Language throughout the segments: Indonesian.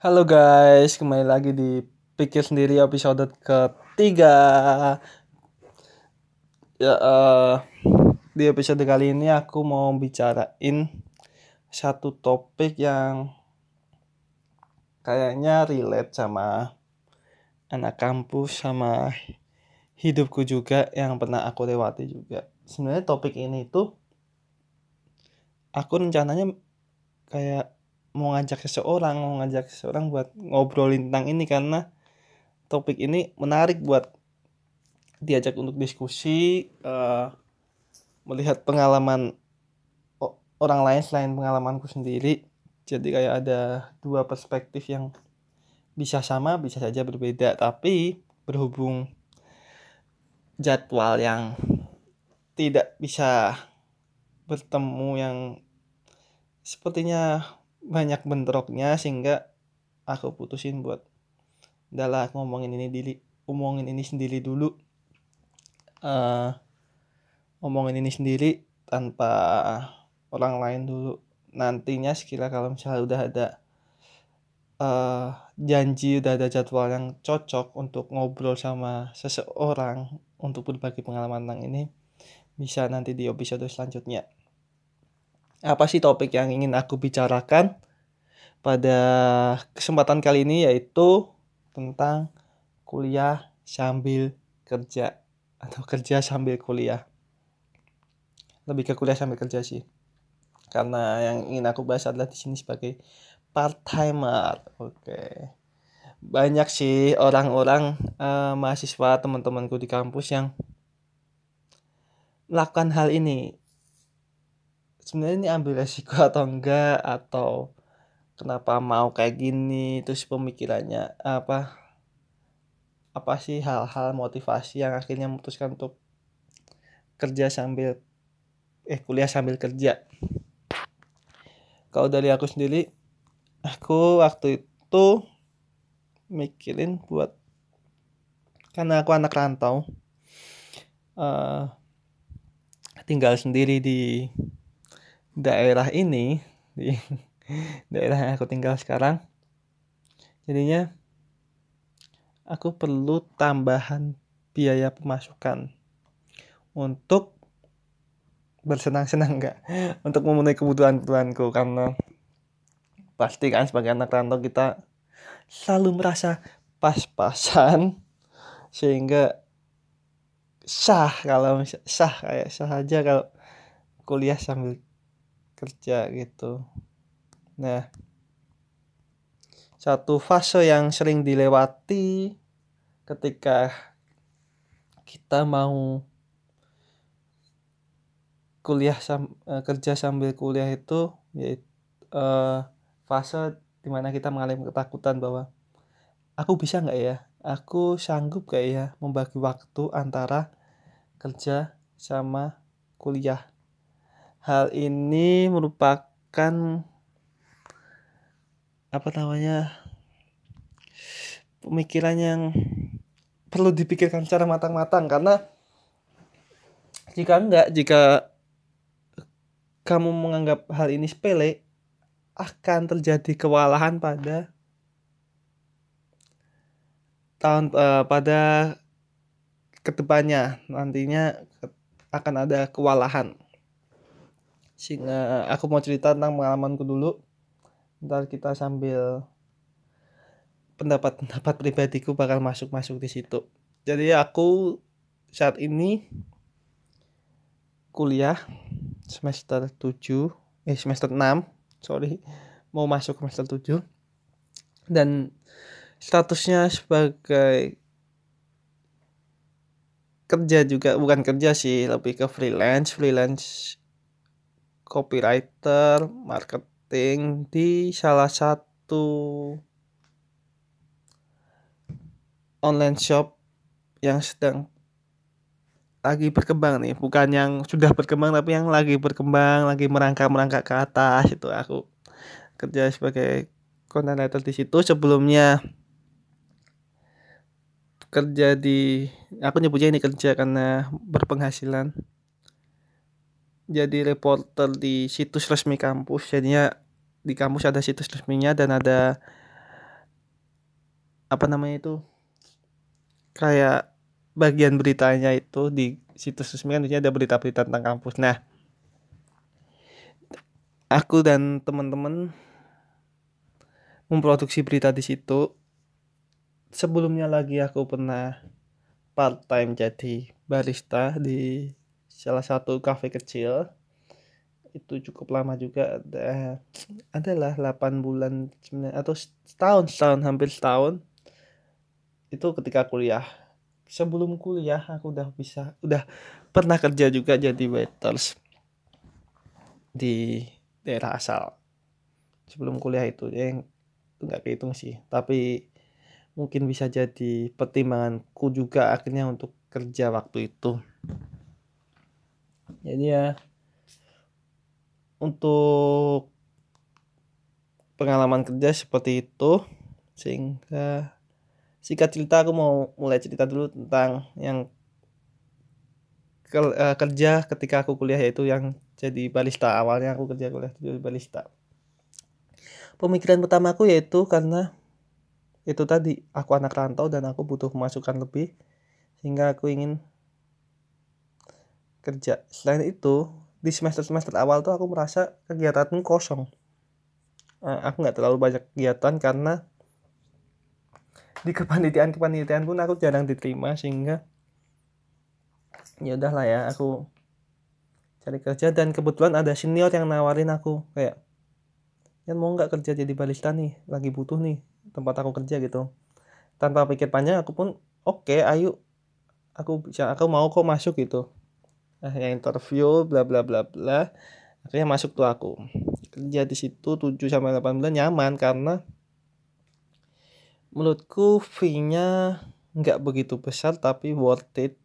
Halo guys, kembali lagi di Pikir Sendiri episode ketiga. Ya, eh, di episode kali ini aku mau bicarain satu topik yang kayaknya relate sama anak kampus sama hidupku juga yang pernah aku lewati juga. Sebenarnya topik ini tuh aku rencananya kayak mau ngajak seseorang mau ngajak seseorang buat ngobrolin tentang ini karena topik ini menarik buat diajak untuk diskusi uh, melihat pengalaman orang lain selain pengalamanku sendiri. Jadi kayak ada dua perspektif yang bisa sama bisa saja berbeda tapi berhubung jadwal yang tidak bisa bertemu yang sepertinya banyak bentroknya sehingga aku putusin buat udahlah ngomongin ini dili ngomongin ini sendiri dulu. Uh, ngomongin ini sendiri tanpa orang lain dulu. Nantinya sekira kalau misalnya udah ada uh, janji udah ada jadwal yang cocok untuk ngobrol sama seseorang untuk berbagi pengalaman tentang ini bisa nanti di episode selanjutnya apa sih topik yang ingin aku bicarakan pada kesempatan kali ini yaitu tentang kuliah sambil kerja atau kerja sambil kuliah. Lebih ke kuliah sambil kerja sih. Karena yang ingin aku bahas adalah di sini sebagai part timer. Oke. Banyak sih orang-orang uh, mahasiswa teman-temanku di kampus yang melakukan hal ini sebenarnya ini ambil resiko atau enggak? Atau kenapa mau kayak gini? Terus pemikirannya apa apa sih hal-hal motivasi yang akhirnya memutuskan untuk kerja sambil eh kuliah sambil kerja? Kalau dari aku sendiri aku waktu itu mikirin buat karena aku anak rantau uh, tinggal sendiri di daerah ini di daerah yang aku tinggal sekarang jadinya aku perlu tambahan biaya pemasukan untuk bersenang-senang enggak untuk memenuhi kebutuhan-kebutuhanku karena pasti kan sebagai anak rantau kita selalu merasa pas-pasan sehingga sah kalau sah kayak sah aja kalau kuliah sambil kerja gitu. Nah satu fase yang sering dilewati ketika kita mau kuliah sam, uh, kerja sambil kuliah itu yaitu uh, fase di mana kita mengalami ketakutan bahwa aku bisa nggak ya? Aku sanggup gak ya membagi waktu antara kerja sama kuliah hal ini merupakan apa namanya pemikiran yang perlu dipikirkan secara matang-matang. Karena jika enggak jika kamu menganggap hal ini sepele akan terjadi kewalahan pada tahun uh, pada ke depannya. Nantinya akan ada kewalahan sehingga aku mau cerita tentang pengalamanku dulu. Ntar kita sambil pendapat-pendapat pribadiku bakal masuk-masuk di situ. Jadi aku saat ini kuliah semester 7 eh semester 6 sorry mau masuk semester 7 dan statusnya sebagai kerja juga bukan kerja sih lebih ke freelance freelance copywriter, marketing di salah satu online shop yang sedang lagi berkembang nih, bukan yang sudah berkembang tapi yang lagi berkembang, lagi merangkak-merangkak ke atas itu. Aku kerja sebagai content writer di situ. Sebelumnya kerja di aku nyebutnya ini kerja karena berpenghasilan jadi reporter di situs resmi kampus. Jadinya di kampus ada situs resminya dan ada apa namanya itu kayak bagian beritanya itu di situs resmi kan ada berita-berita tentang kampus. Nah aku dan teman-teman memproduksi berita di situ. Sebelumnya lagi aku pernah part time jadi barista di salah satu kafe kecil. Itu cukup lama juga. Ada adalah 8 bulan atau setahun setahun hampir setahun. Itu ketika kuliah. Sebelum kuliah aku udah bisa udah pernah kerja juga jadi waiters di daerah asal. Sebelum kuliah itu yang itu nggak kehitung sih. Tapi mungkin bisa jadi pertimbanganku juga akhirnya untuk kerja waktu itu jadi ya untuk pengalaman kerja seperti itu sehingga singkat cerita aku mau mulai cerita dulu tentang yang ke, uh, kerja ketika aku kuliah yaitu yang jadi barista. Awalnya aku kerja kuliah jadi barista. Pemikiran pertamaku yaitu karena itu tadi aku anak rantau dan aku butuh pemasukan lebih sehingga aku ingin kerja. Selain itu di semester semester awal tuh aku merasa kegiatanku kosong. Uh, aku nggak terlalu banyak kegiatan karena di kepanitiaan kepanitiaan pun aku jarang diterima sehingga ya udahlah ya aku cari kerja dan kebetulan ada senior yang nawarin aku kayak yang mau nggak kerja jadi barista nih? Lagi butuh nih tempat aku kerja gitu. Tanpa pikir panjang aku pun oke okay, ayo. Aku bisa aku mau kok masuk gitu nah yang interview bla bla bla bla. Akhirnya masuk tuh aku. Kerja di situ 7 sampai 8 bulan nyaman karena menurutku fee-nya nggak begitu besar tapi worth it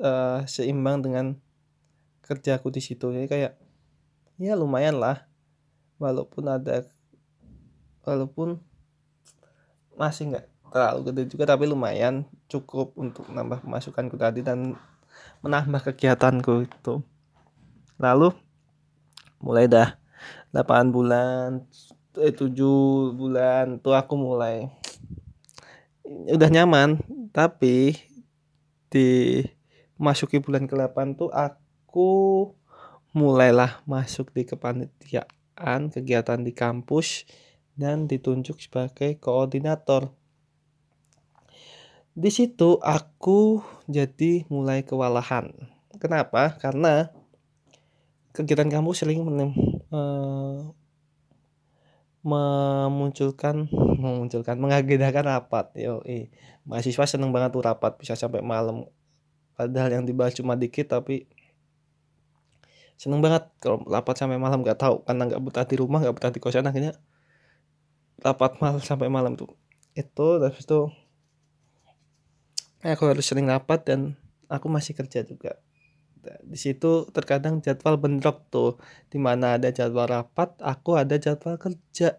uh, seimbang dengan kerjaku di situ. Jadi kayak ya lumayan lah. Walaupun ada walaupun masih nggak terlalu gede juga tapi lumayan cukup untuk nambah pemasukanku tadi dan menambah kegiatanku itu. Lalu mulai dah 8 bulan eh 7 bulan tuh aku mulai. Udah nyaman tapi di masuki bulan ke-8 tuh aku mulailah masuk di kepanitiaan kegiatan di kampus dan ditunjuk sebagai koordinator di situ aku jadi mulai kewalahan. Kenapa? Karena kegiatan kamu sering menem, uh, memunculkan memunculkan mengagendakan rapat yo eh mahasiswa seneng banget tuh rapat bisa sampai malam. Padahal yang dibahas cuma dikit tapi seneng banget. Kalau rapat sampai malam nggak tahu. Karena nggak betah di rumah nggak betah di kosan akhirnya rapat malam sampai malam tuh. Itu terus itu aku harus sering rapat dan aku masih kerja juga. Di situ terkadang jadwal bentrok tuh di mana ada jadwal rapat aku ada jadwal kerja.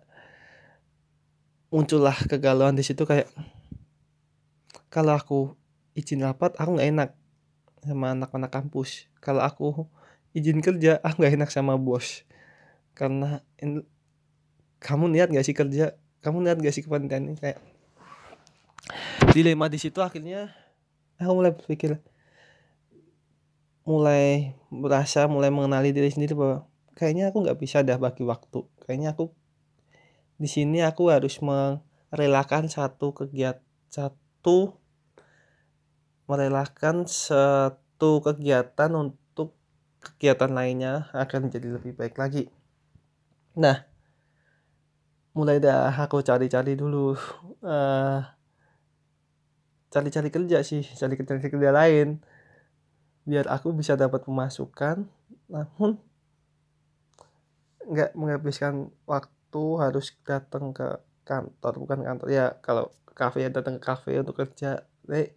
Muncullah kegalauan di situ kayak kalau aku izin rapat aku nggak enak sama anak-anak kampus. Kalau aku izin kerja aku nggak enak sama bos. Karena in, kamu niat gak sih kerja? Kamu niat gak sih kepanitiaan ini? Kayak dilema di situ akhirnya aku mulai berpikir mulai merasa mulai mengenali diri sendiri bahwa kayaknya aku nggak bisa dah bagi waktu. Kayaknya aku di sini aku harus merelakan satu kegiatan satu merelakan satu kegiatan untuk kegiatan lainnya akan menjadi lebih baik lagi. Nah mulai dah aku cari-cari dulu uh, cari-cari kerja sih cari kerja kerja lain. Biar aku bisa dapat pemasukan namun nggak menghabiskan waktu harus datang ke kantor. Bukan kantor ya kalau kafe ya datang ke kafe untuk kerja. Eh,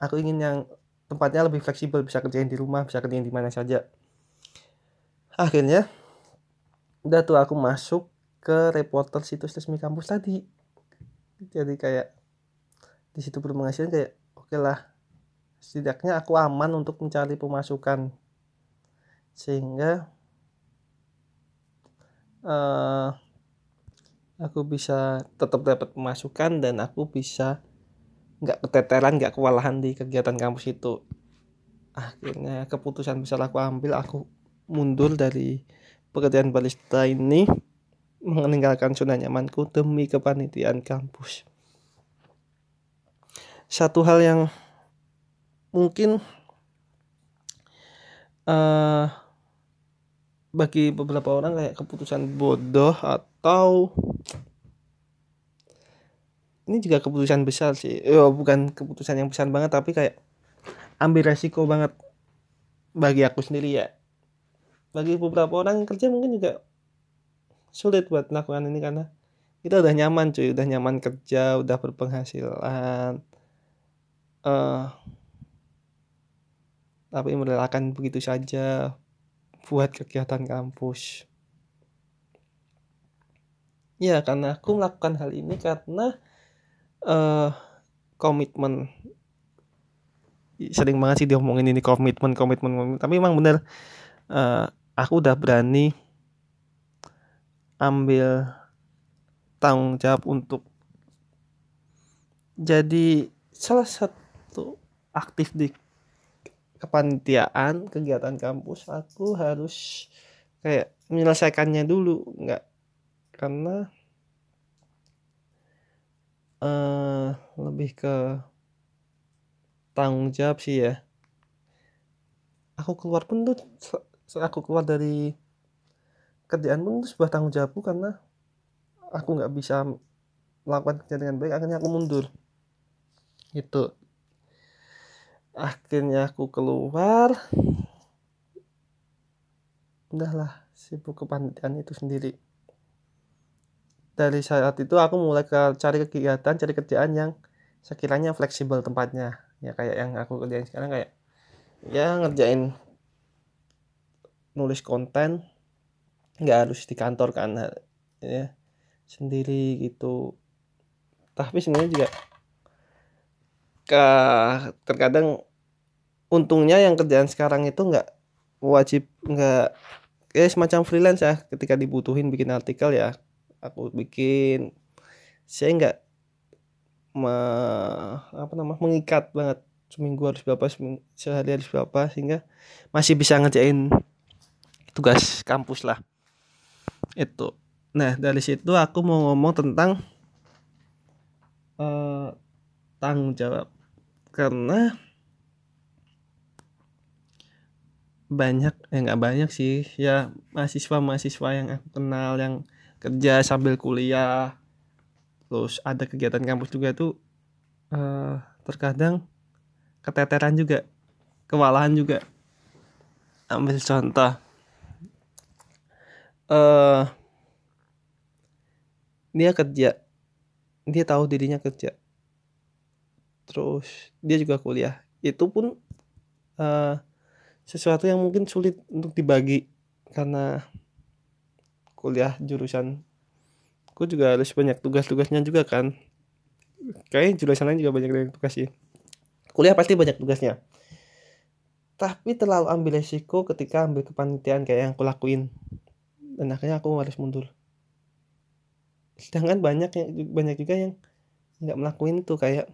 aku ingin yang tempatnya lebih fleksibel bisa kerjain di rumah bisa kerjain di mana saja. Akhirnya udah tuh aku masuk ke reporter situs resmi kampus tadi. Jadi kayak di situ berpenghasilan kayak oke okay lah setidaknya aku aman untuk mencari pemasukan. Sehingga uh, aku bisa tetap dapat pemasukan dan aku bisa nggak keteteran nggak kewalahan di kegiatan kampus itu. Akhirnya keputusan besar aku ambil aku mundur dari pekerjaan barista ini meninggalkan zona nyamanku demi kepanitiaan kampus satu hal yang mungkin uh, bagi beberapa orang kayak keputusan bodoh atau ini juga keputusan besar sih. Oh, bukan keputusan yang besar banget tapi kayak ambil resiko banget bagi aku sendiri ya. Bagi beberapa orang yang kerja mungkin juga sulit buat melakukan ini karena kita udah nyaman cuy udah nyaman kerja udah berpenghasilan uh, tapi merelakan begitu saja buat kegiatan kampus ya karena aku melakukan hal ini karena uh, komitmen sering banget sih diomongin ini komitmen komitmen, komitmen. tapi emang bener uh, aku udah berani ambil tanggung jawab untuk jadi salah satu aktif di kepanitiaan kegiatan kampus aku harus kayak menyelesaikannya dulu nggak karena uh, lebih ke tanggung jawab sih ya. Aku keluar pun tuh aku keluar dari kerjaan pun itu sebuah tanggung jawabku karena aku nggak bisa melakukan kerja dengan baik akhirnya aku mundur. Itu akhirnya aku keluar. Udahlah sibuk kepanitiaan itu sendiri. Dari saat itu aku mulai ke cari kegiatan cari kerjaan yang sekiranya fleksibel tempatnya. Ya kayak yang aku kerjain sekarang kayak ya ngerjain nulis konten. Nggak harus di kantor kan ya sendiri gitu. Tapi sebenarnya juga ke terkadang untungnya yang kerjaan sekarang itu nggak wajib nggak ya semacam freelance ya ketika dibutuhin bikin artikel ya aku bikin. Saya nggak me, apa nama mengikat banget seminggu harus berapa seminggu, sehari harus berapa sehingga masih bisa ngerjain tugas kampus lah. Itu. Nah dari situ aku mau ngomong tentang uh, tanggung jawab karena banyak ya nggak banyak sih ya mahasiswa mahasiswa yang aku kenal yang kerja sambil kuliah terus ada kegiatan kampus juga tuh uh, terkadang keteteran juga kewalahan juga. Ambil contoh uh, dia kerja dia tahu dirinya kerja terus dia juga kuliah. Itu pun uh, sesuatu yang mungkin sulit untuk dibagi karena kuliah jurusan. Aku juga harus banyak tugas-tugasnya juga kan. Kayak jurusan lain juga banyak yang tugas sih. Kuliah pasti banyak tugasnya. Tapi terlalu ambil resiko ketika ambil kepanitiaan kayak yang aku lakuin. Dan akhirnya aku harus mundur. Sedangkan banyak yang banyak juga yang nggak melakuin itu kayak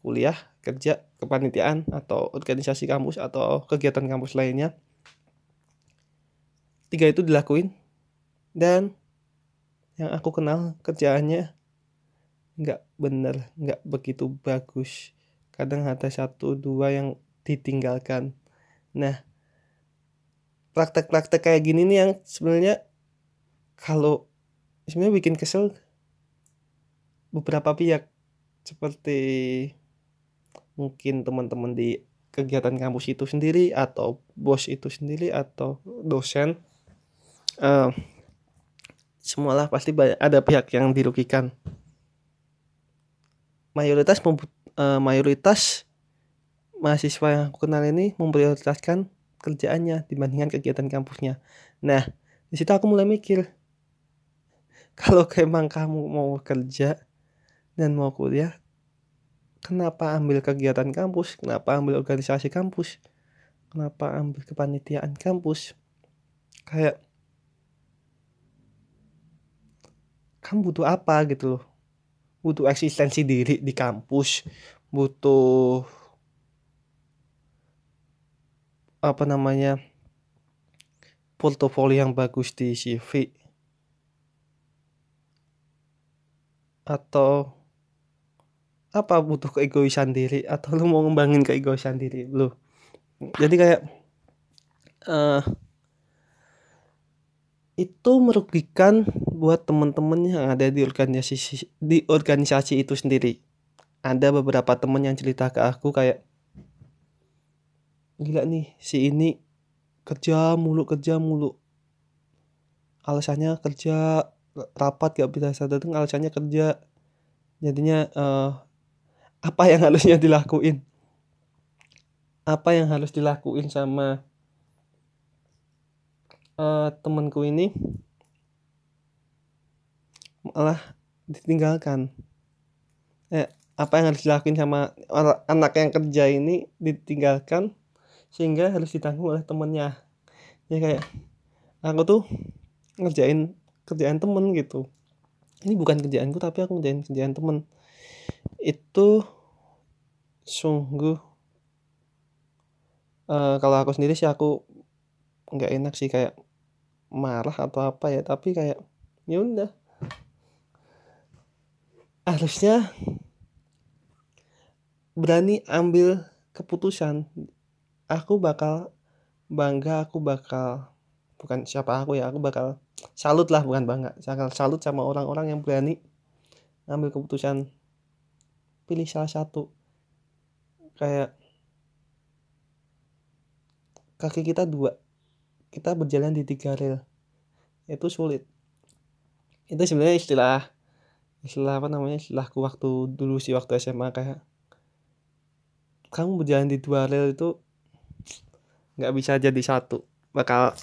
kuliah kerja kepanitiaan atau organisasi kampus atau kegiatan kampus lainnya. Tiga itu dilakuin. Dan yang aku kenal kerjaannya nggak bener nggak begitu bagus. Kadang ada satu dua yang ditinggalkan. Nah praktek-praktek kayak gini nih yang sebenarnya kalau sebenarnya bikin kesel beberapa pihak. Seperti mungkin teman-teman di kegiatan kampus itu sendiri atau bos itu sendiri atau dosen uh, semualah pasti banyak ada pihak yang dirugikan. Mayoritas uh, mayoritas mahasiswa yang aku kenal ini memprioritaskan kerjaannya dibandingkan kegiatan kampusnya. Nah di situ aku mulai mikir kalau emang kamu mau kerja dan mau kuliah kenapa ambil kegiatan kampus? Kenapa ambil organisasi kampus? Kenapa ambil kepanitiaan kampus? Kayak kamu butuh apa gitu loh? Butuh eksistensi diri di kampus butuh apa namanya portofolio yang bagus di CV atau apa butuh keegoisan diri? Atau lu mau ngembangin keegoisan diri lu? Jadi kayak uh, itu merugikan buat temen-temen yang ada di organisasi di organisasi itu sendiri. Ada beberapa temen yang cerita ke aku kayak gila nih si ini kerja mulu kerja mulu. Alasannya kerja rapat gak bisa datang alasannya kerja. Jadinya uh, apa yang harusnya dilakuin? Apa yang harus dilakuin sama uh, temanku ini? Malah ditinggalkan. Eh, apa yang harus dilakuin sama anak yang kerja ini ditinggalkan sehingga harus ditanggung oleh temennya ya kayak aku tuh ngerjain kerjaan temen gitu. Ini bukan kerjaanku tapi aku ngerjain kerjaan temen itu sungguh uh, kalau aku sendiri sih aku nggak enak sih kayak marah atau apa ya tapi kayak ya udah. Harusnya berani ambil keputusan. Aku bakal bangga aku bakal bukan siapa aku ya aku bakal salut lah bukan bangga bakal salut sama orang-orang yang berani ambil keputusan pilih salah satu. Kayak kaki kita dua. Kita berjalan di tiga rel. Itu sulit. Itu sebenarnya istilah istilah apa namanya istilahku waktu dulu sih waktu SMA kayak kamu berjalan di dua rel itu nggak bisa jadi satu. Bakal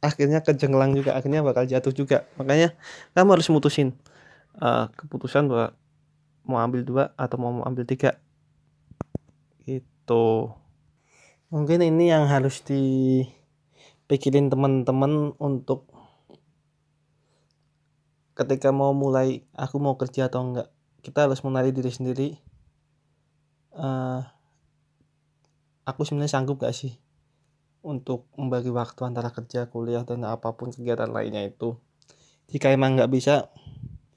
akhirnya kejenglang juga akhirnya bakal jatuh juga. Makanya kamu harus mutusin uh, keputusan bahwa mau ambil dua atau mau ambil tiga. Itu mungkin ini yang harus dipikirin teman-teman untuk ketika mau mulai aku mau kerja atau enggak. Kita harus mengenali diri sendiri. Uh, aku sebenarnya sanggup gak sih untuk membagi waktu antara kerja, kuliah, dan apa pun kegiatan lainnya itu. Jika emang nggak bisa,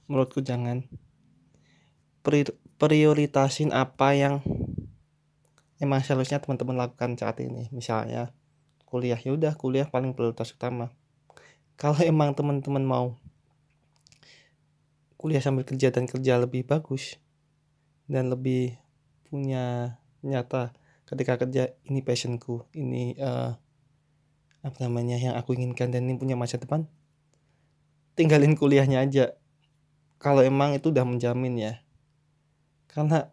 menurutku jangan prioritasin apa yang emang seharusnya teman-teman lakukan saat ini. Misalnya kuliah, ya udah kuliah paling prioritas utama. Kalau emang teman-teman mau kuliah sambil kerja dan kerja lebih bagus dan lebih punya nyata ketika kerja ini passionku ini uh, apa namanya yang aku inginkan dan ini punya masa depan tinggalin kuliahnya aja kalau emang itu udah menjamin ya karena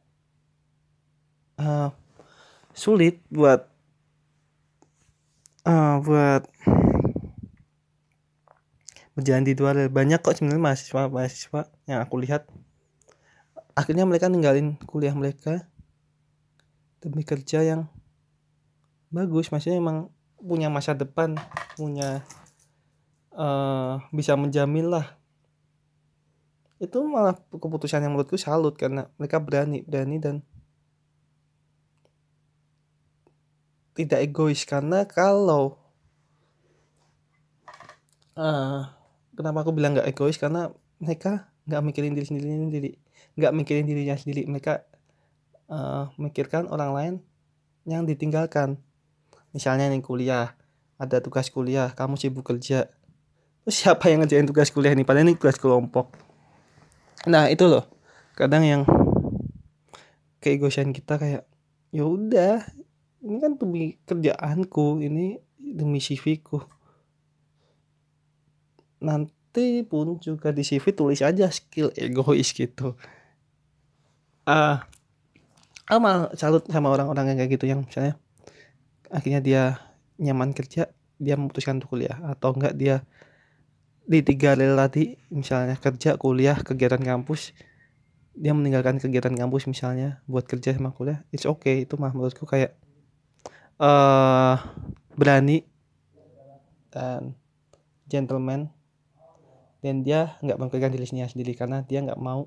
uh, sulit buat uh, buat berjalan di dua banyak kok sebenarnya mahasiswa mahasiswa yang aku lihat. Akhirnya mereka ninggalin kuliah mereka demi kerja yang bagus. Maksudnya emang punya masa depan punya uh, bisa menjamin lah itu malah keputusan yang menurutku salut karena mereka berani berani dan tidak egois. Karena kalau uh, kenapa aku bilang nggak egois? Karena mereka nggak mikirin diri sendiri nggak mikirin dirinya sendiri. Mereka uh, mikirkan orang lain yang ditinggalkan. Misalnya nih kuliah ada tugas kuliah kamu sibuk kerja. Terus siapa yang ngerjain tugas kuliah nih padahal ini tugas kelompok nah itu loh. Kadang yang keegoisan kita kayak ya udah ini kan demi kerjaanku ini demi CV ku nanti pun juga di CV tulis aja skill egois gitu. Ah uh, aku malah salut sama orang-orang yang kayak gitu yang misalnya akhirnya dia nyaman kerja dia memutuskan untuk kuliah atau enggak dia di tiga rel tadi misalnya kerja kuliah kegiatan kampus. Dia meninggalkan kegiatan kampus misalnya buat kerja sama kuliah it's okay. Itu mah menurutku kayak uh, berani dan gentleman. Dan dia nggak memikirkan dirinya sendiri karena dia nggak mau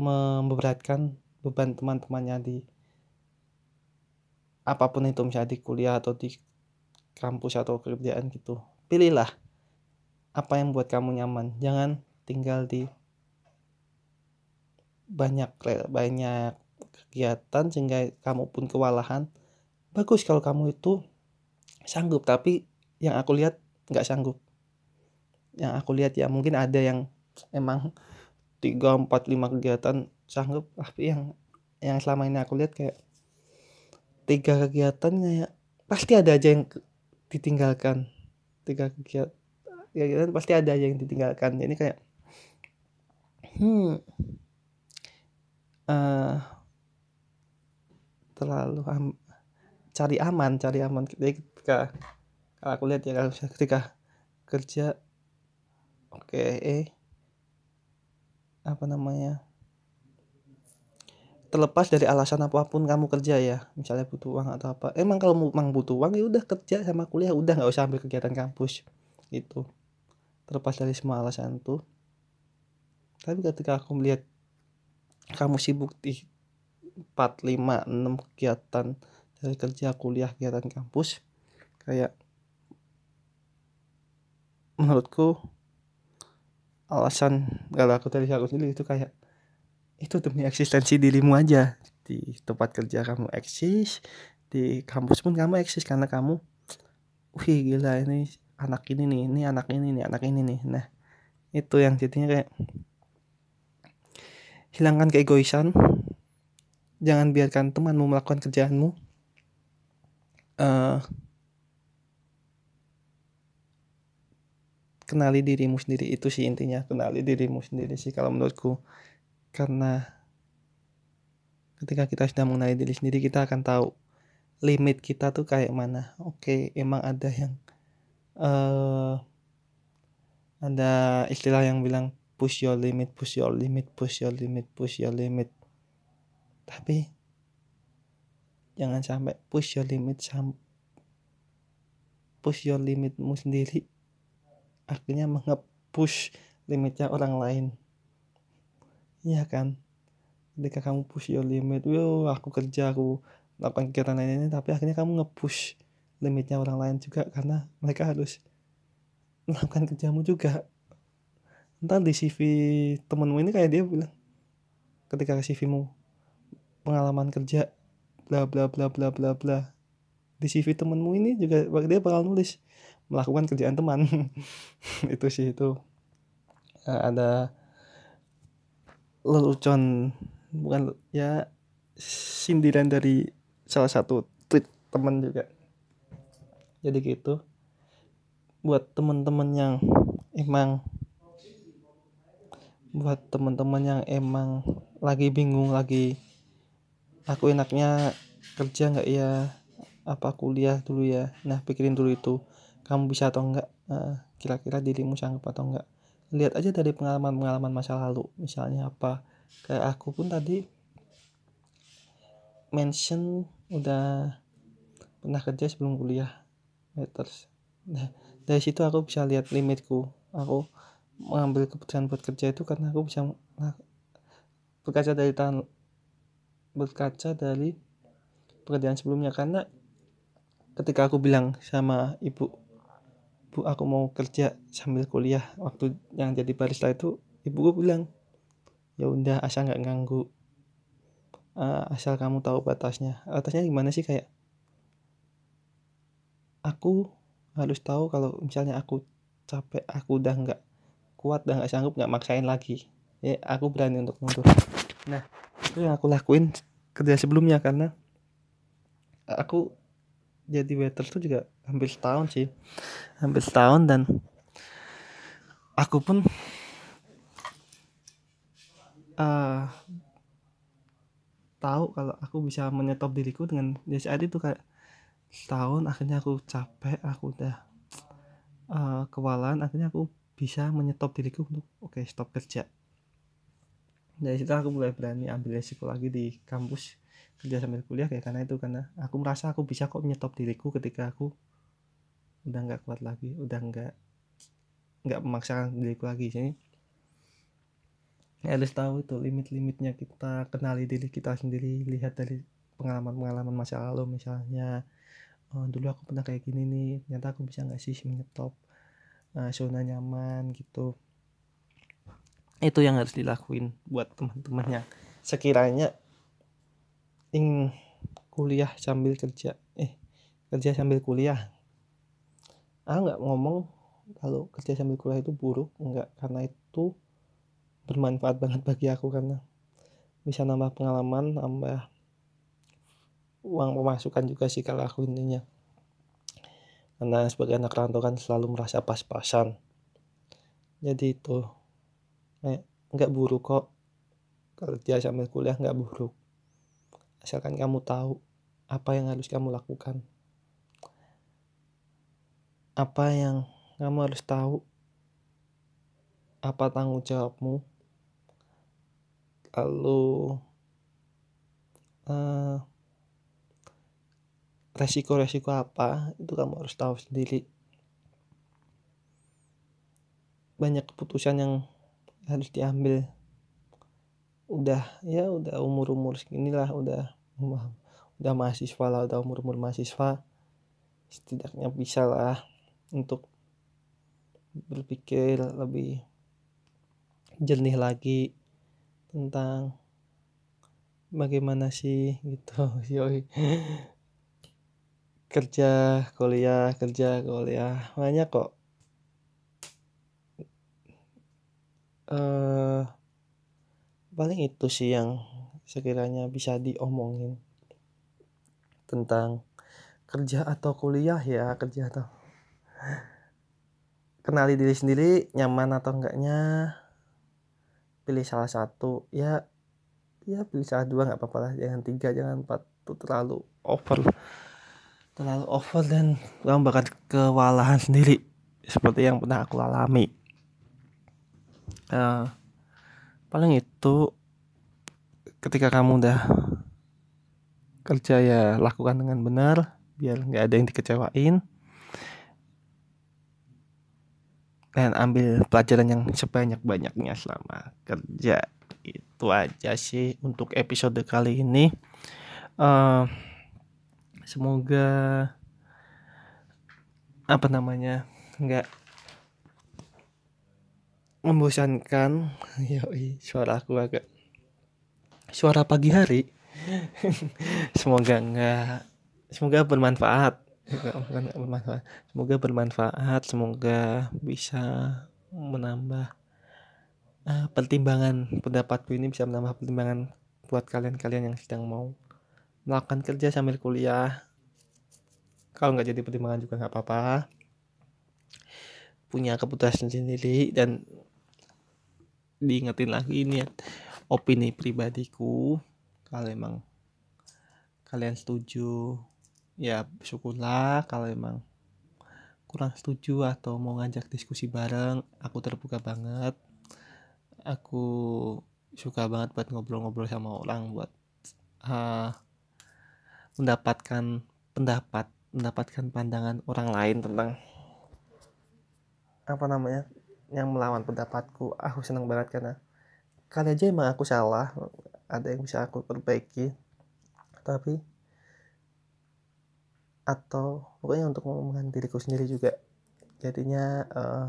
memberatkan beban teman-temannya di apa pun itu misalnya di kuliah atau di kampus atau kerjaan gitu. Pilihlah apa yang buat kamu nyaman? Jangan tinggal di banyak banyak kegiatan sehingga kamu pun kewalahan. Bagus kalau kamu itu sanggup tapi yang aku lihat nggak sanggup. Yang aku lihat ya mungkin ada yang emang tiga empat lima kegiatan sanggup tapi yang yang selama ini aku lihat kayak tiga kegiatan kayak pasti ada aja yang ditinggalkan. Tiga kegiatan ya kan pasti ada yang ditinggalkan. Jadi kayak hmm uh, terlalu am, cari aman cari aman. Ketika kalau aku lihat ya kalau ketika kerja oke okay, eh apa namanya terlepas dari alasan apa pun kamu kerja ya misalnya butuh uang atau apa emang kalau memang butuh uang ya udah kerja sama kuliah udah nggak usah ambil kegiatan kampus gitu terlepas dari semua alasan itu. Tapi ketika aku melihat kamu sibuk di 4, 5, 6 kegiatan dari kerja kuliah kegiatan kampus kayak menurutku alasan kalau aku dari aku sendiri itu kayak itu demi eksistensi dirimu aja. Di tempat kerja kamu eksis di kampus pun kamu eksis karena kamu. Wih gila ini anak ini nih ini anak ini nih anak ini nih. Nah itu yang jadinya kayak hilangkan keegoisan. Jangan biarkan temanmu melakukan kerjaanmu uh, kenali dirimu sendiri. Itu sih intinya kenali dirimu sendiri sih kalau menurutku. Karena ketika kita sudah mengenali diri sendiri kita akan tahu limit kita tuh kayak mana. Oke emang ada yang uh, ada istilah yang bilang push your limit push your limit push your limit push your limit. Tapi jangan sampai push your limit sam push your limitmu sendiri. Akhirnya mengepush limitnya orang lain. Iya kan? Ketika kamu push your limit, yo aku kerja, aku melakukan kegiatan lain ini, tapi akhirnya kamu nge-push limitnya orang lain juga karena mereka harus melakukan kerjamu juga. Entar di CV temenmu ini kayak dia bilang, ketika ke CV-mu pengalaman kerja bla bla bla bla bla bla. Di CV temenmu ini juga dia bakal nulis melakukan kerjaan teman. Itu sih itu. Ada lelucon bukan ya sindiran dari salah satu tweet teman juga jadi gitu. Buat teman-teman yang emang buat teman-teman yang emang lagi bingung lagi aku enaknya kerja nggak ya? Apa kuliah dulu ya? Nah pikirin dulu itu. Kamu bisa atau enggak kira-kira dirimu sanggup atau enggak lihat aja dari pengalaman-pengalaman masa lalu. Misalnya apa? Kayak aku pun tadi mention udah pernah kerja sebelum kuliah terus. Nah, dari situ aku bisa lihat limitku. Aku mengambil keputusan buat kerja itu karena aku bisa nah, berkaca dari tahun berkaca dari pekerjaan sebelumnya. Karena ketika aku bilang sama ibu bu aku mau kerja sambil kuliah waktu yang jadi barista itu ibu gue bilang ya udah asal nggak ganggu uh, asal kamu tahu batasnya. Batasnya gimana sih? Kayak aku harus tahu kalau misalnya aku capek aku udah nggak kuat dan nggak sanggup nggak maksain lagi. Ya aku berani untuk mundur. Nah itu yang aku lakuin kerja sebelumnya karena aku jadi waiter tuh juga hampir setahun sih. Hampir setahun dan aku pun uh, tahu kalau aku bisa menyetop diriku dengan di saat itu kayak setahun akhirnya aku capek aku udah uh, kewalahan akhirnya aku bisa menyetop diriku untuk oke okay, stop kerja. Dari situ aku mulai berani ambil resiko lagi di kampus kerja sambil kuliah kayak karena itu karena aku merasa aku bisa kok menyetop diriku ketika aku udah nggak kuat lagi udah nggak nggak memaksakan diriku lagi. Jadi harus tahu itu limit-limitnya kita kenali diri kita sendiri lihat dari pengalaman-pengalaman masa lalu misalnya oh, dulu aku pernah kayak gini nih ternyata aku bisa nggak sih menyetop uh, zona nyaman gitu. Itu yang harus dilakuin buat teman-temannya sekiranya ingin kuliah sambil kerja eh kerja sambil kuliah. Ah nggak ngomong kalau kerja sambil kuliah itu buruk enggak karena itu bermanfaat banget bagi aku karena bisa nambah pengalaman nambah uang pemasukan juga sih kalau aku intinya. Karena sebagai anak rantau kan selalu merasa pas-pasan. Jadi itu eh, nggak buruk kok. Kerja sambil kuliah nggak buruk. Asalkan kamu tahu apa yang harus kamu lakukan. Apa yang kamu harus tahu. Apa tanggung jawabmu. Lalu uh, resiko-resiko apa itu kamu harus tahu sendiri. Banyak keputusan yang harus diambil. Udah ya udah umur umur segini lah udah udah mahasiswa lah udah umur umur mahasiswa. Setidaknya bisa lah untuk berpikir lebih jernih lagi tentang bagaimana sih gitu. Yoi kerja kuliah kerja kuliah. Banyak kok. Uh, paling itu sih yang sekiranya bisa diomongin tentang kerja atau kuliah ya kerja atau kenali diri sendiri nyaman atau enggaknya pilih salah satu. Ya ya pilih salah dua nggak apa-apa lah. Jangan tiga jangan empat. Itu terlalu over terlalu over dan kamu bakal kewalahan sendiri seperti yang pernah aku alami. Uh, paling itu ketika kamu udah kerja ya lakukan dengan benar biar nggak ada yang dikecewain. Dan ambil pelajaran yang sebanyak-banyaknya selama kerja. Itu aja sih untuk episode kali ini. Uh, semoga apa namanya nggak membosankan. Yoi suara aku agak suara pagi hari. Semoga enggak semoga bermanfaat. Semoga bermanfaat. Semoga bermanfaat semoga bisa menambah uh, pertimbangan pendapatku ini bisa menambah pertimbangan buat kalian-kalian yang sedang mau melakukan kerja sambil kuliah. Kalau nggak jadi pertimbangan juga nggak apa-apa. Punya keputusan sendiri dan diingetin lagi ini opini pribadiku. Kalau emang kalian setuju ya syukurlah. Kalau emang kurang setuju atau mau ngajak diskusi bareng aku terbuka banget. Aku suka banget buat ngobrol-ngobrol sama orang buat uh, mendapatkan pendapat mendapatkan pandangan orang lain tentang apa namanya yang melawan pendapatku. Aku senang banget karena kali aja emang aku salah ada yang bisa aku perbaiki. Tapi atau pokoknya untuk ngomongin diriku sendiri juga jadinya uh,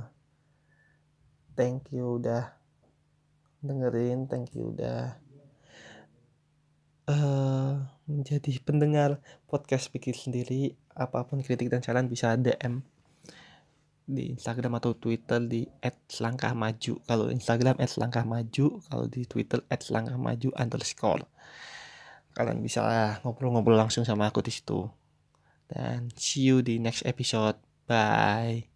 thank you udah dengerin thank you udah uh, menjadi pendengar podcast pikir sendiri apa pun kritik dan saran bisa DM di Instagram atau Twitter di @selangkahmaju kalau Instagram @selangkahmaju kalau di Twitter @selangkahmaju underscore. Kalian bisa ngobrol-ngobrol langsung sama aku di situ. Dan see you di next episode. Bye